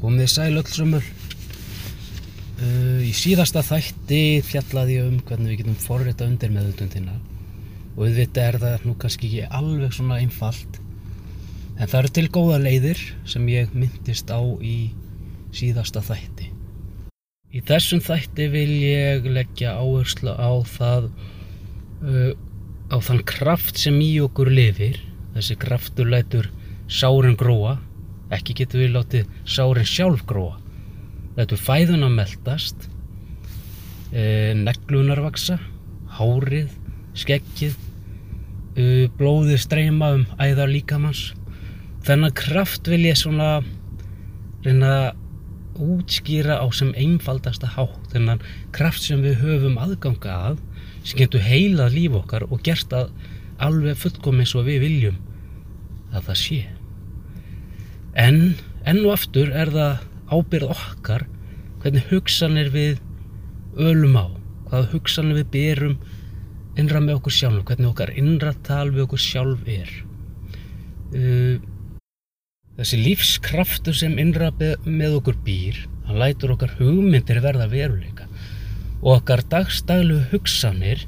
Komið sæl öll sömur. Uh, í síðasta þætti fjallaði ég um hvernig við getum forrita undir meðutundina og auðvitað er það nú kannski ekki alveg svona einfalt en það eru til góða leiðir sem ég myndist á í síðasta þætti. Í þessum þætti vil ég leggja áherslu á það uh, á þann kraft sem í okkur lifir þessi kraftur lætur sárin gróa ekki getur við látið sárin sjálf gróa. Lætur fæðuna meldast e, neglunar vaksa hárið, skeggið e, blóðið streyma um æðar líkamanns þennan kraft vil ég svona reyna að útskýra á sem einfaldasta hátt. Þennan kraft sem við höfum aðganga að sem getur heilað líf okkar og gert að alveg fullkomi eins og við viljum að það sé en enn og aftur er það ábyrð okkar hvernig hugsanir við ölum á hvaða hugsanir við berum innra með okkur sjálf hvernig okkar innra tal við okkur sjálf er. Uh, þessi lífskraftur sem innra með okkur býr hann lætur okkar hugmyndir verða veruleika og okkar dagstaglu hugsanir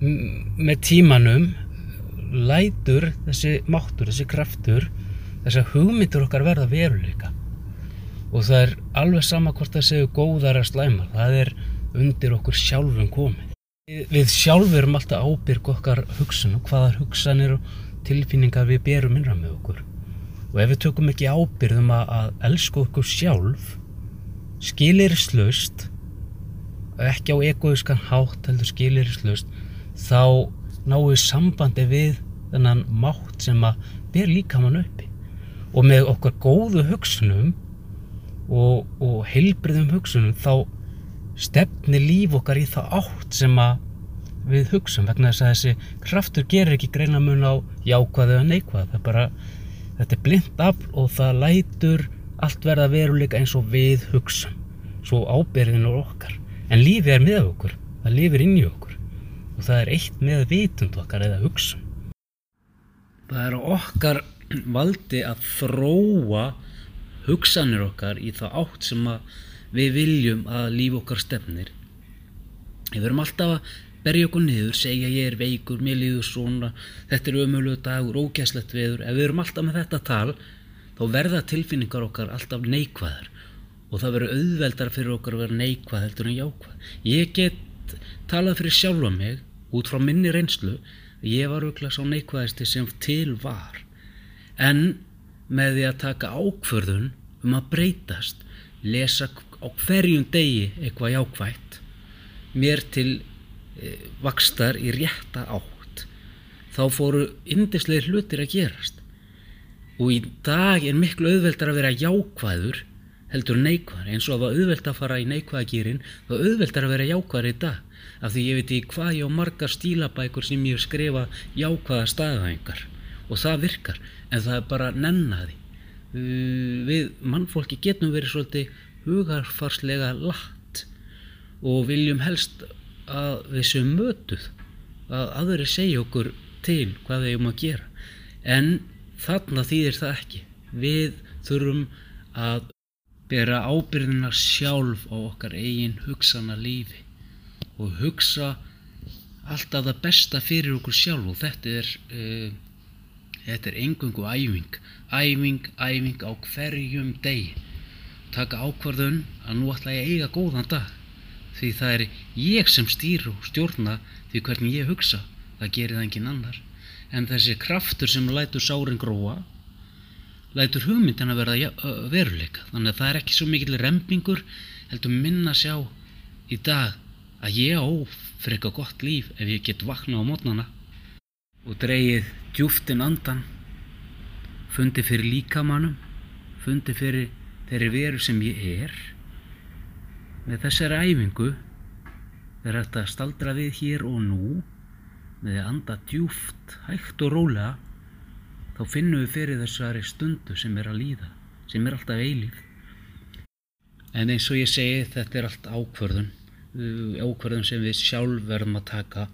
með tímanum lætur þessi máttur, þessi kraftur þessar hugmyndir okkar verða veruleika. Og það er alveg sama hvort það séu góðar að slæma það er undir okkur sjálfum komið. Við sjálfur erum alltaf ábyrg okkar hugsun og hvaðar hugsanir og tilfinningar við berum innra með okkur. Og ef við tökum ekki ábyrgum að, að elska okkur sjálf skilirislaust ekki á egoískan hátt heldur skilirislaust þá náum við sambandi við þennan mátt sem að ber líka mann uppi og með okkar góðu hugsunum og, og heilbriðum hugsunum þá stefni líf okkar í það átt sem að við hugsum. Vegna þess að þessi kraftur gerir ekki greina mun á jákvæðu eða neikvæðu. Það er bara, þetta er blind afl og það lætur allt verða veruleika eins og við hugsum. Svo ábyrðin og okkar. En lífið er með okkur, það lifir inn í okkur. Og það er eitt með vitund okkar eða hugsun það er okkar valdi að þróa hugsanir okkar í það átt sem við viljum að líf okkar stefnir. Við verum alltaf að berja okkur niður, segja ég er veikur mér líður svona, þetta er ömulegu dagur ógæslegt veður, ef við verum alltaf með þetta tal, þá verða tilfinningar okkar alltaf neikvæðar og það verður auðveldar fyrir okkar að vera neikvæð heldur en jákvæð. Ég get talað fyrir sjálfa mig út frá minni reynslu ég var auðvitað svo neikvæðisti sem til var en með því að taka ákförðun um að breytast, lesa á hverjum degi eitthvað jákvægt, mér til e, vakstar í rétta átt, þá fóru indisleir hlutir að gerast. Og í dag er miklu auðveldar að vera jákvæður heldur neikvæður, eins og að það auðveld að fara í neikvæðagýrin, þá auðveldar að vera jákvæður í dag, af því ég veit í hvað ég á margar stílabækur sem ég skrifa jákvæða staðhæfingar og það virkar. En það er bara nennaði við mannfólki getum verið svolítið hugarfarslega latt og viljum helst að við séum mötuð að aðri segja okkur til hvað við erum að gera. En þarna þýðir það ekki. Við þurfum að bera ábyrðina sjálf á okkar eigin hugsana lífi og hugsa alltaf það besta fyrir okkur sjálf og þetta er uh, Þetta er engungu æfing, æfing, æfing á hverjum degi. Taka ákvarðun að nú ætla ég að eiga góðan dag. Því það er ég sem stýr og stjórna því hvernig ég hugsa. Það gerir það engin annar. En þessi kraftur sem lætur sárin gróa, lætur hugmyndin að verða veruleika. Þannig að það er ekki svo mikil rempingur, heldur minna sjá í dag að ég á fyrir eitthvað gott líf ef ég get vakna á mótnana og dreyið djúftin andan fundi fyrir líkamannum fundi fyrir þeirri veru sem ég er. Með þessari æfingu þeir ætti að staldra við hér og nú með að anda djúft hægt og rólega þá finnum við fyrir þessari stundu sem er að líða sem er alltaf eilíf. En eins og ég segi þetta er allt ákvörðun ákvörðun sem við sjálf verðum að taka.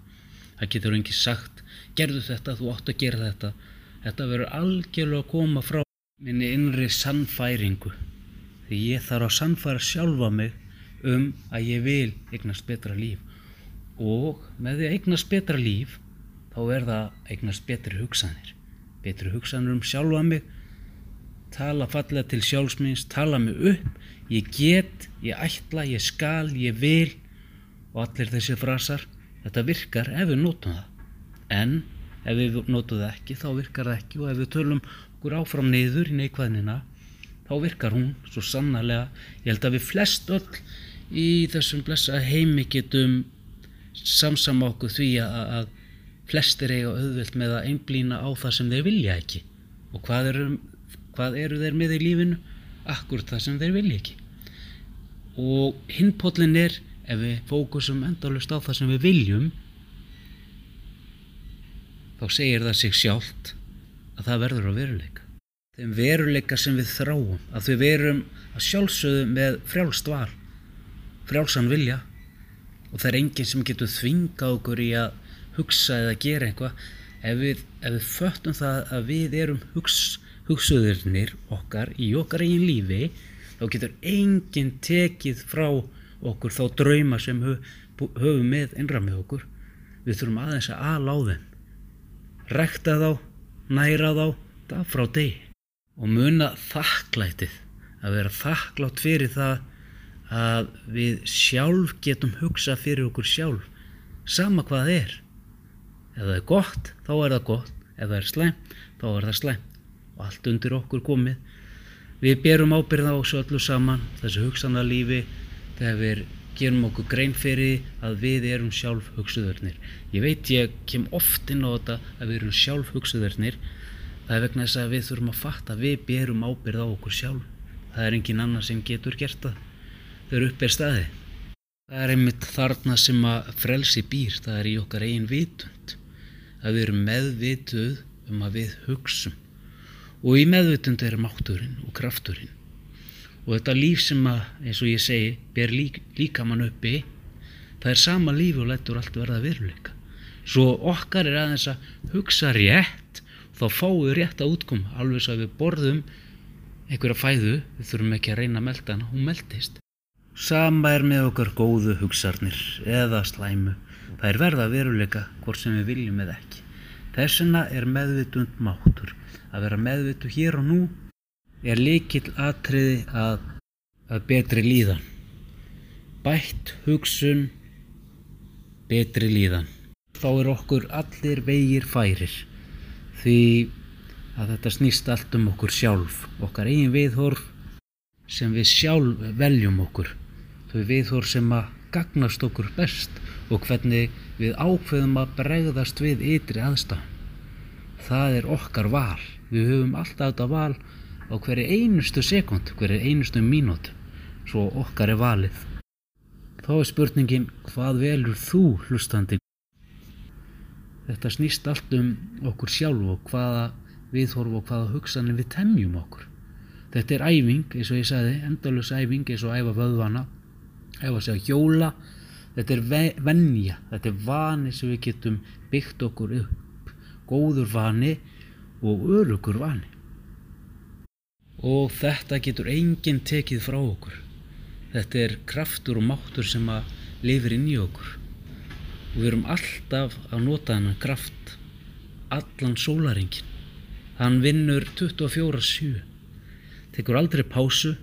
Það getur engi sagt gerðu þetta, þú átt að gera þetta. Þetta verður algjörlega að koma frá minni innri sannfæringu. Því ég þarf að sannfæra sjálfa mig um að ég vil eignast betra líf. Og með því að eignast betra líf þá er það að eignast betri hugsanir. Betri hugsanir um sjálfa mig tala fallega til sjálfsmins tala mig upp, ég get ég ætla, ég skal, ég vil og allir þessi frasar. Þetta virkar ef við notum það en ef við notum það ekki þá virkar það ekki. Og ef við tölum okkur áfram niður í neikvæðnina þá virkar hún svo sannarlega. Ég held að við flest öll í þessum blessa heimi getum samsama okkur því að, flestir eiga auðvilt með að einblýna á það sem þeir vilja ekki. Og hvað eru, hvað eru þeir með í lífinu? Akkur það sem þeir vilja ekki. Og hinpótlinn er ef við fókusum endalust á það sem við viljum þá segir það sig sjálft að það verður á veruleika. Þeim veruleika sem við þráum að við verum að sjálfsögðu með frjálst val frjálsan vilja og það er enginn sem getur þvinga okkur í að hugsa eða gera eitthvað. Ef við, ef við föttum það að við erum hugs, hugsuðurnir okkar í okkar eigin lífi þá getur enginn tekið frá okkur þá drauma sem höfum með innra með okkur. Við þurfum aðeins að ala á þeim rekta þá, næra þá það frá deg og muna þakklætið að vera þakklátt fyrir það að við sjálf getum hugsa fyrir okkur sjálf sama hvað það er. Ef það er gott þá er það gott. Ef það er slæmt þá er það slæmt. Og allt undir okkur komið. Við berum ábyrða á þessu öllu saman þessu hugsanða lífi þegar við gerum okkur grein fyrir að við erum sjálf hugsuðurnir ég veit ég kem oft inn á þetta að við erum sjálf hugsuðurnir það er vegna þess að við þurfum að fatta að við berum ábyrða á okkur sjálf. Það er engin annar sem getur gert það þegar upp er staði. Það er einmitt þarna sem að frelsi býr, það er í okkar eigin vitund, að við erum meðvituð um að við hugsum. Og í meðvitund er mátturinn og krafturinn og þetta líf sem að, eins og ég segi, ber lík, líka mann uppi, það er sama líf og lættur allt verða veruleika. Svo okkar er aðeins að hugsa rétt, þá fáum við rétt að útkom, alveg svo að við borðum einhverja fæðu, við þurfum ekki að reyna að melda hana, hún meldist. Sama er með okkar góðu hugsarnir eða slæmu. Það er verða veruleika hvort sem við viljum eða ekki. Þessina er meðvitund máttur. Að vera meðvitu hér og nú er líkil atriði að, að betri líðan. Bætt hugsun, betri líðan. Þá er okkur allir vegir færir því að þetta snýst allt um okkur sjálf, okkar eigin viðhorf sem við sjálf veljum okkur þau viðhór sem að gagnast okkur best og hvernig við ákveðum að bregðast við ytri aðstæðum. Það er okkar val. Við höfum alltaf þetta val á hverju einustu sekund, hverju einustu mínúti, svo okkar er valið. Þá er spurningin hvað velur þú hlustandi? Þetta snýst allt um okkur sjálf og hvaða viðhorf og hvaða hugsanir við temjum okkur. Þetta er æfing, eins og ég sagði, endalus æfing eins og æfa vöðvana ef að segja hjóla þetta er vennja, þetta er vani sem við getum byggt okkur upp góður vani og örugur vani og þetta getur enginn tekið frá okkur. Þetta er kraftur og máttur sem að lifir inn í okkur. Og við erum alltaf að nota þennan kraft allan sólaringin hann vinnur 24-7 tekur aldrei pásu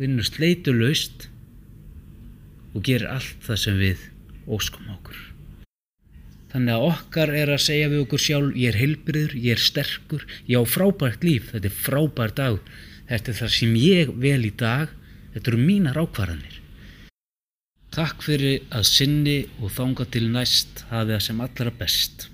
vinnur sleitu laust og gerir allt það sem við óskum okkur. Þannig að okkar er að segja við okkur sjálf, ég er heilbriður, ég er sterkur, ég á frábært líf, þetta er frábært dag, þetta er það sem ég vel í dag, þetta eru mínar ákvarðanir. Takk fyrir að sinni og þánga til næst hafi það sem allra best.